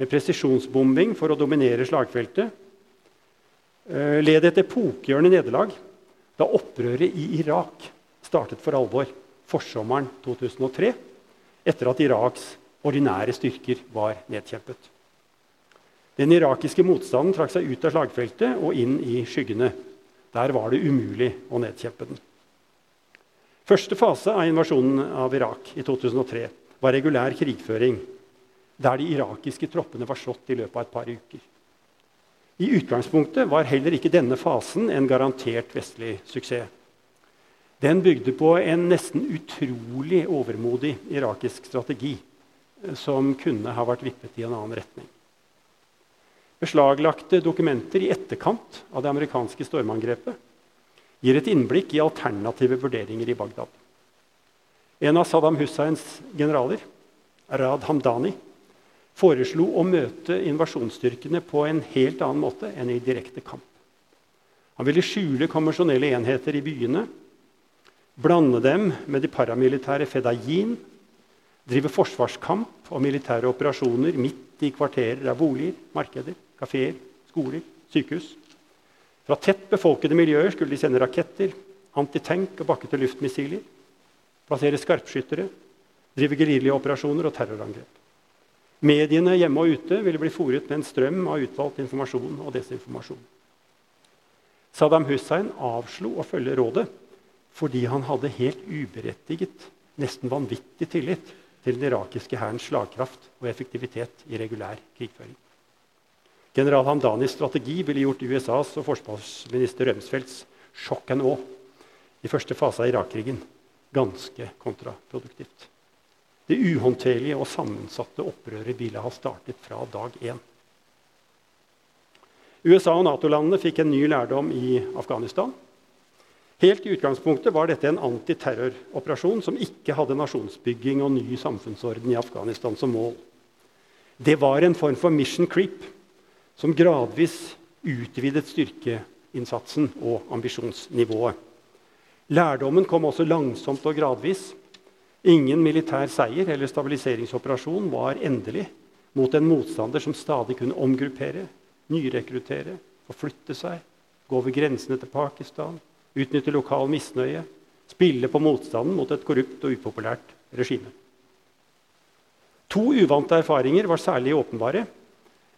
med presisjonsbombing for å dominere slagfeltet, eh, led et epokegjørende nederlag da opprøret i Irak startet for alvor forsommeren 2003, etter at Iraks ordinære styrker var nedkjempet. Den irakiske motstanden trakk seg ut av slagfeltet og inn i skyggene. Der var det umulig å nedkjempe den. Første fase av invasjonen av Irak i 2003 var regulær krigføring, der de irakiske troppene var slått i løpet av et par uker. I utgangspunktet var heller ikke denne fasen en garantert vestlig suksess. Den bygde på en nesten utrolig overmodig irakisk strategi eh, som kunne ha vært vippet i en annen retning. Beslaglagte dokumenter i etterkant av det amerikanske stormangrepet gir et innblikk i alternative vurderinger i Bagdad. En av Saddam Husseins generaler, Rad Hamdani, foreslo å møte invasjonsstyrkene på en helt annen måte enn i direkte kamp. Han ville skjule konvensjonelle enheter i byene, blande dem med de paramilitære Fedayeen, drive forsvarskamp og militære operasjoner midt i kvarterer av boliger, markeder, kafeer, skoler, sykehus. Fra tett befolkede miljøer skulle de sende raketter, antitank og bakke-til-luftmissiler, plassere skarpskyttere, drive geriljaoperasjoner og terrorangrep. Mediene hjemme og ute ville bli fòret med en strøm av utvalgt informasjon og desinformasjon. Saddam Hussein avslo å følge rådet fordi han hadde helt uberettiget, nesten vanvittig tillit til den irakiske hærens slagkraft og effektivitet i regulær krigføring. General Hamdanis strategi ville gjort USAs og forsvarsminister Rømsfeldts sjokk and awe i første fase av Irak-krigen ganske kontraproduktivt. Det uhåndterlige og sammensatte opprøret ville ha startet fra dag én. USA og Nato-landene fikk en ny lærdom i Afghanistan. Helt i utgangspunktet var dette en antiterroroperasjon som ikke hadde nasjonsbygging og ny samfunnsorden i Afghanistan som mål. Det var en form for mission creep som gradvis utvidet styrkeinnsatsen og ambisjonsnivået. Lærdommen kom også langsomt og gradvis. Ingen militær seier eller stabiliseringsoperasjon var endelig mot en motstander som stadig kunne omgruppere, nyrekruttere, forflytte seg, gå over grensene til Pakistan, utnytte lokal misnøye, spille på motstanden mot et korrupt og upopulært regime. To uvante erfaringer var særlig åpenbare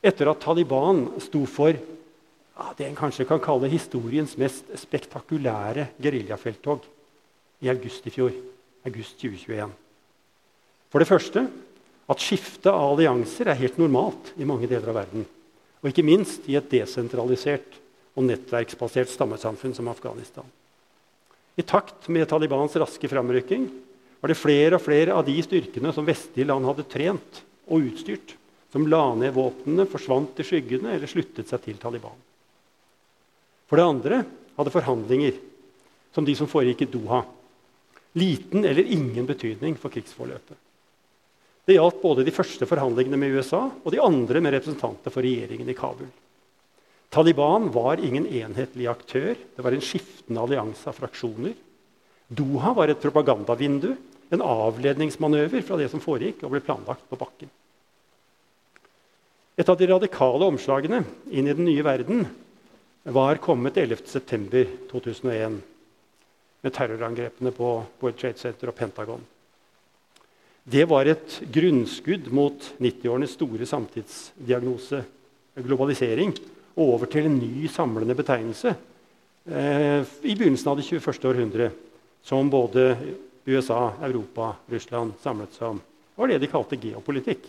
etter at Taliban sto for ja, det en kanskje kan kalle historiens mest spektakulære geriljafelttog i august i fjor. August 2021. For det første at skifte av allianser er helt normalt i mange deler av verden. Og ikke minst i et desentralisert og nettverksbasert stammesamfunn som Afghanistan. I takt med Talibans raske framrykking var det flere og flere av de styrkene som vestlige land hadde trent og utstyrt, som la ned våpnene, forsvant i skyggene eller sluttet seg til Taliban. For det andre hadde forhandlinger, som de som foregikk i Doha, liten eller ingen betydning for krigsforløpet. Det gjaldt både de første forhandlingene med USA og de andre med representanter for regjeringen i Kabul. Taliban var ingen enhetlig aktør. Det var en skiftende allianse av fraksjoner. Doha var et propagandavindu, en avledningsmanøver fra det som foregikk og ble planlagt på bakken. Et av de radikale omslagene inn i den nye verden var kommet 11.9.2001 med terrorangrepene på World Trade Center og Pentagon. Det var et grunnskudd mot 90-årenes store samtidsdiagnose globalisering og over til en ny samlende betegnelse eh, i begynnelsen av det 21. århundre, som både USA, Europa, Russland samlet seg om. Det var det de kalte geopolitikk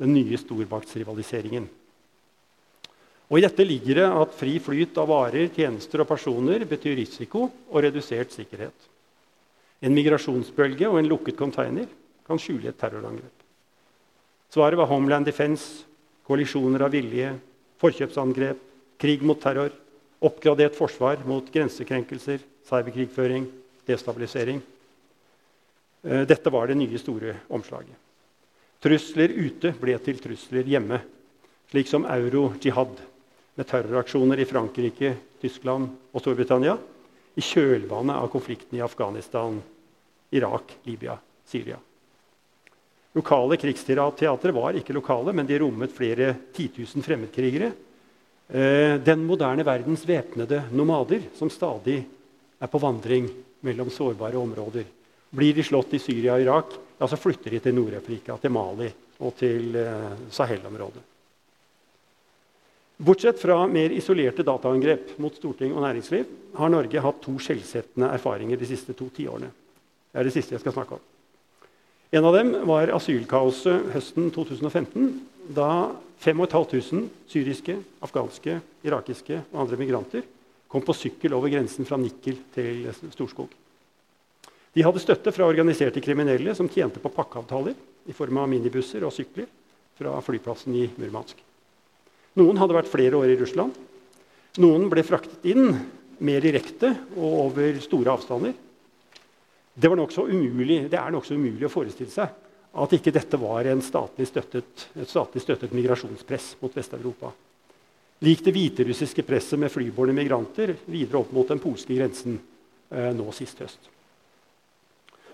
den nye stormaktsrivaliseringen. Og I dette ligger det at fri flyt av varer, tjenester og personer betyr risiko og redusert sikkerhet. En migrasjonsbølge og en lukket container kan skjule et terrorangrep. Svaret var Homeland Defense, koalisjoner av vilje, forkjøpsangrep, krig mot terror, oppgradert forsvar mot grensekrenkelser, cyberkrigføring, destabilisering. Eh, dette var det nye store omslaget. Trusler ute ble til trusler hjemme, slik som euro-jihad, med terroraksjoner i Frankrike, Tyskland og Storbritannia i kjølvannet av konflikten i Afghanistan, Irak, Libya, Syria. Lokale krigsteatre var ikke lokale, men de rommet flere titusen fremmedkrigere. Eh, den moderne verdens væpnede nomader som stadig er på vandring mellom sårbare områder. Blir de slått i Syria og Irak, ja, så flytter de til Nord-Afrika, til Mali og til eh, Sahel-området. Bortsett fra mer isolerte dataangrep mot storting og næringsliv har Norge hatt to skjellsettende erfaringer de siste to tiårene. Det er det siste jeg skal snakke om. En av dem var asylkaoset høsten 2015, da 5500 syriske, afghanske, irakiske og andre migranter kom på sykkel over grensen fra Nikkel til Storskog. De hadde støtte fra organiserte kriminelle som tjente på pakkeavtaler i form av minibusser og sykler fra flyplassen i Murmansk. Noen hadde vært flere år i Russland. Noen ble fraktet inn mer direkte og over store avstander. Det, var nok umulig, det er nokså umulig å forestille seg at ikke dette var statlig støttet, et statlig støttet migrasjonspress mot Vest-Europa. Lik det hviterussiske presset med flybårne migranter videre opp mot den polske grensen eh, nå sist høst.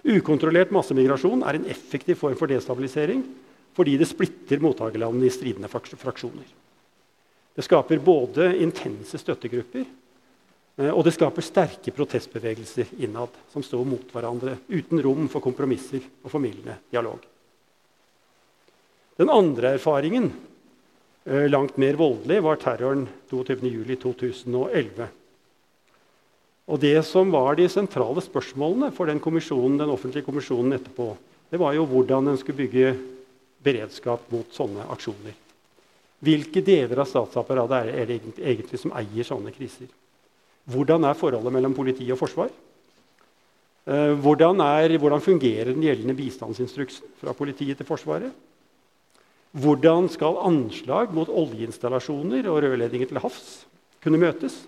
Ukontrollert massemigrasjon er en effektiv form for destabilisering fordi det splitter mottakerlandene i stridende fraksjoner. Det skaper både intense støttegrupper eh, og det skaper sterke protestbevegelser innad som står mot hverandre, uten rom for kompromisser og formildende dialog. Den andre erfaringen, eh, langt mer voldelig, var terroren 22.07.2011. Og det som var de sentrale spørsmålene for den, den offentlige kommisjonen etterpå, det var jo hvordan en skulle bygge beredskap mot sånne aksjoner. Hvilke deler av statsapparatet er det egentlig som eier sånne kriser? Hvordan er forholdet mellom politi og forsvar? Eh, hvordan, er, hvordan fungerer den gjeldende bistandsinstruksen fra politiet til Forsvaret? Hvordan skal anslag mot oljeinstallasjoner og rørledninger til havs kunne møtes?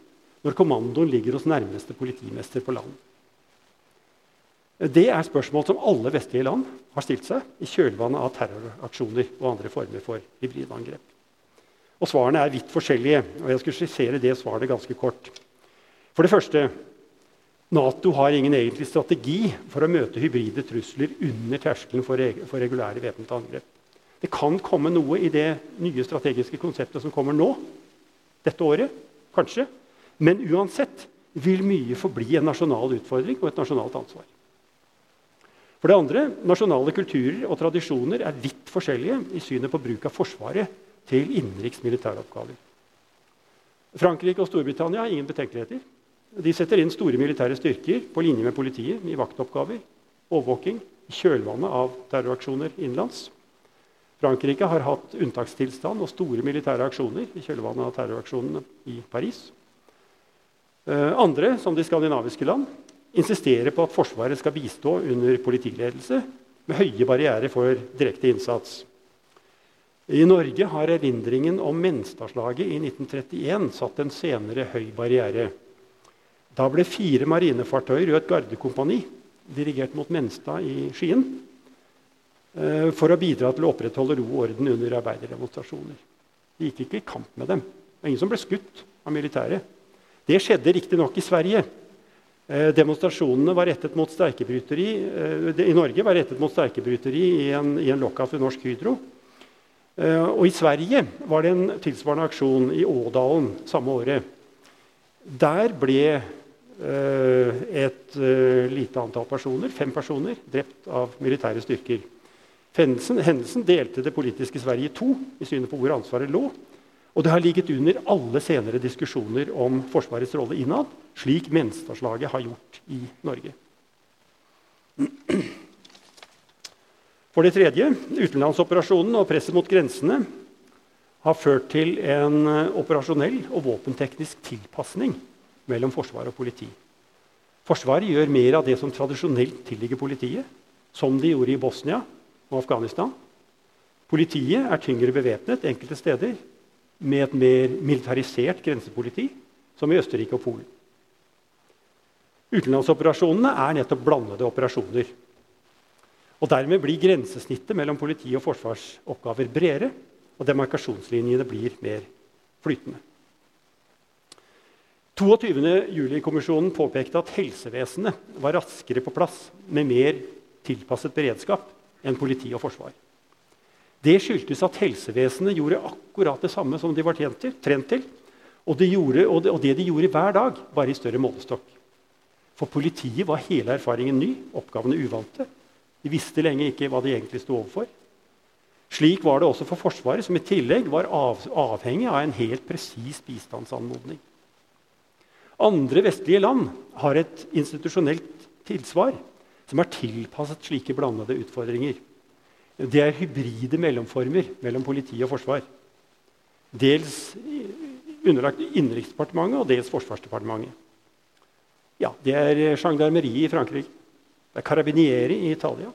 når kommandoen ligger hos nærmeste politimester på land? Det er spørsmål som alle vestlige land har stilt seg i kjølvannet av terroraksjoner og andre former for hybridangrep. Og Svarene er vidt forskjellige. og Jeg skal skissere det svaret ganske kort. For det første Nato har ingen egentlig strategi for å møte hybride trusler under terskelen for, for regulære væpnede angrep. Det kan komme noe i det nye strategiske konseptet som kommer nå, dette året, kanskje. Men uansett vil mye forbli en nasjonal utfordring og et nasjonalt ansvar. For det andre, Nasjonale kulturer og tradisjoner er vidt forskjellige i synet på bruk av Forsvaret til innenriks militæroppgaver. Frankrike og Storbritannia har ingen betenkeligheter. De setter inn store militære styrker på linje med politiet i vaktoppgaver, overvåking, i kjølvannet av terroraksjoner innenlands. Frankrike har hatt unntakstilstand og store militære aksjoner i kjølvannet av terroraksjonene i Paris. Eh, andre, som de skandinaviske land, insisterer på at Forsvaret skal bistå under politiledelse med høye barrierer for direkte innsats. I Norge har erindringen om Menstadslaget i 1931 satt en senere høy barriere. Da ble fire marinefartøyer og et gardekompani dirigert mot Menstad i Skien eh, for å bidra til å opprettholde ro og orden under arbeiderdemonstrasjoner. De gikk ikke i kamp med dem. Det var ingen som ble skutt av militæret. Det skjedde riktignok i Sverige. Eh, demonstrasjonene var rettet mot eh, i Norge var rettet mot streikebryteri i en, i en lockout ved Norsk Hydro. Eh, og I Sverige var det en tilsvarende aksjon i Ådalen samme året. Der ble et lite antall personer, fem personer, drept av militære styrker. Hendelsen delte det politiske Sverige i to i synet på hvor ansvaret lå. Og det har ligget under alle senere diskusjoner om Forsvarets rolle innad, slik Menstadslaget har gjort i Norge. For det tredje, utenlandsoperasjonen og presset mot grensene har ført til en eh, operasjonell og våpenteknisk tilpasning mellom forsvar og politi. Forsvaret gjør mer av det som tradisjonelt tilligger politiet, som de gjorde i Bosnia og Afghanistan. Politiet er tyngre bevæpnet enkelte steder, med et mer militarisert grensepoliti, som i Østerrike og Polen. Utenlandsoperasjonene er nettopp blandede operasjoner. Og Dermed blir grensesnittet mellom politi- og forsvarsoppgaver bredere, og demarkasjonslinjene blir mer flytende. 22.07-kommisjonen påpekte at helsevesenet var raskere på plass med mer tilpasset beredskap enn politi og forsvar. Det skyldtes at helsevesenet gjorde akkurat det samme som de var trent til. Og, det gjorde, og, det, og, det, de gjorde hver dag, bare i større målestokk. For politiet var hele erfaringen ny, oppgavene uvante. De visste lenge ikke hva de egentlig sto overfor. Slik var det også for Forsvaret, som i tillegg var av, avhengig av en helt presis bistandsanmodning. Andre vestlige land har et institusjonelt tilsvar som er tilpasset slike blandede utfordringer det er hybride mellomformer mellom politi og forsvar. Dels underlagt Innenriksdepartementet og dels Forsvarsdepartementet. Ja, det er gendarmeriet i Frankrike. Det er Carabinieri i Italia.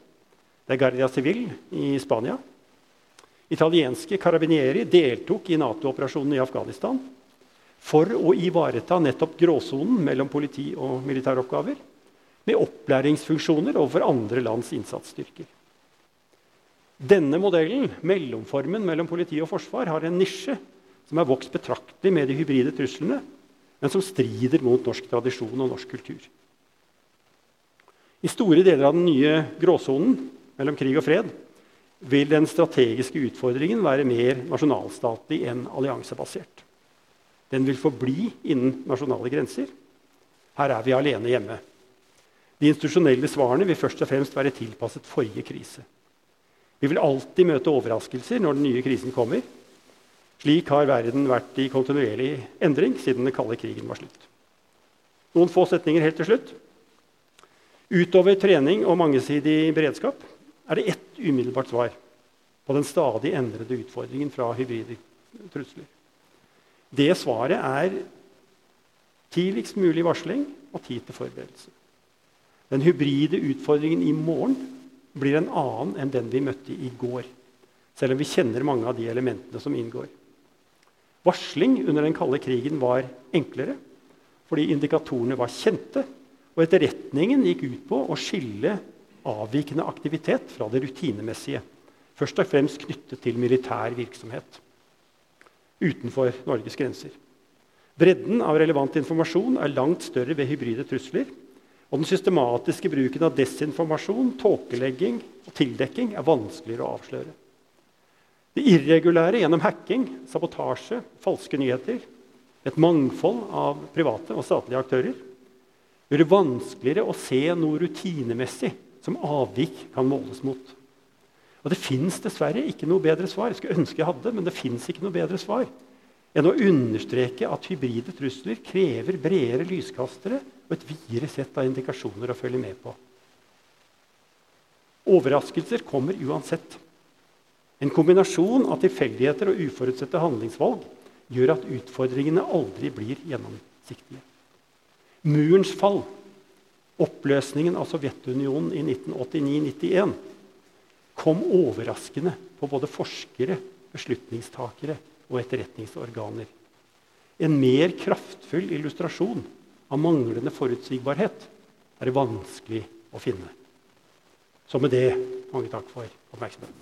Det er Guardia Civil i Spania. Italienske Carabinieri deltok i Nato-operasjonen i Afghanistan for å ivareta nettopp gråsonen mellom politi og militæroppgaver med opplæringsfunksjoner overfor andre lands innsatsstyrker. Denne modellen, mellomformen mellom politi og forsvar, har en nisje som er vokst betraktelig med de hybride truslene, men som strider mot norsk tradisjon og norsk kultur. I store deler av den nye gråsonen mellom krig og fred vil den strategiske utfordringen være mer nasjonalstatlig enn alliansebasert. Den vil forbli innen nasjonale grenser. Her er vi alene hjemme. De institusjonelle svarene vil først og fremst være tilpasset forrige krise. Vi vil alltid møte overraskelser når den nye krisen kommer. Slik har verden vært i kontinuerlig endring siden den kalde krigen var slutt. Noen få setninger helt til slutt. Utover trening og mangesidig beredskap er det ett umiddelbart svar på den stadig endrede utfordringen fra hybride trusler. Det svaret er tidligst mulig varsling og tid til forberedelse. Den hybride utfordringen i morgen blir en annen enn den vi møtte i går. Selv om vi kjenner mange av de elementene som inngår. Varsling under den kalde krigen var enklere. fordi indikatorene var kjente, og etterretningen gikk ut på å skille avvikende aktivitet fra det rutinemessige. Først og fremst knyttet til militær virksomhet utenfor Norges grenser. Bredden av relevant informasjon er langt større ved hybride trusler. Og den systematiske bruken av desinformasjon, tåkelegging og tildekking er vanskeligere å avsløre. Det irregulære gjennom hacking, sabotasje, falske nyheter, et mangfold av private og statlige aktører, gjør det vanskeligere å se noe rutinemessig som avvik kan måles mot. Og Det fins dessverre ikke noe bedre svar jeg skulle ønske jeg hadde, men det finnes ikke noe bedre svar enn å understreke at hybride trusler krever bredere lyskastere og et videre sett av indikasjoner å følge med på. Overraskelser kommer uansett. En kombinasjon av tilfeldigheter og uforutsette handlingsvalg gjør at utfordringene aldri blir gjennomsiktige. Murens fall, oppløsningen av Sovjetunionen i 1989-91, kom overraskende på både forskere, beslutningstakere og etterretningsorganer. En mer kraftfull illustrasjon av manglende forutsigbarhet er det vanskelig å finne. Så med det mange takk for oppmerksomheten.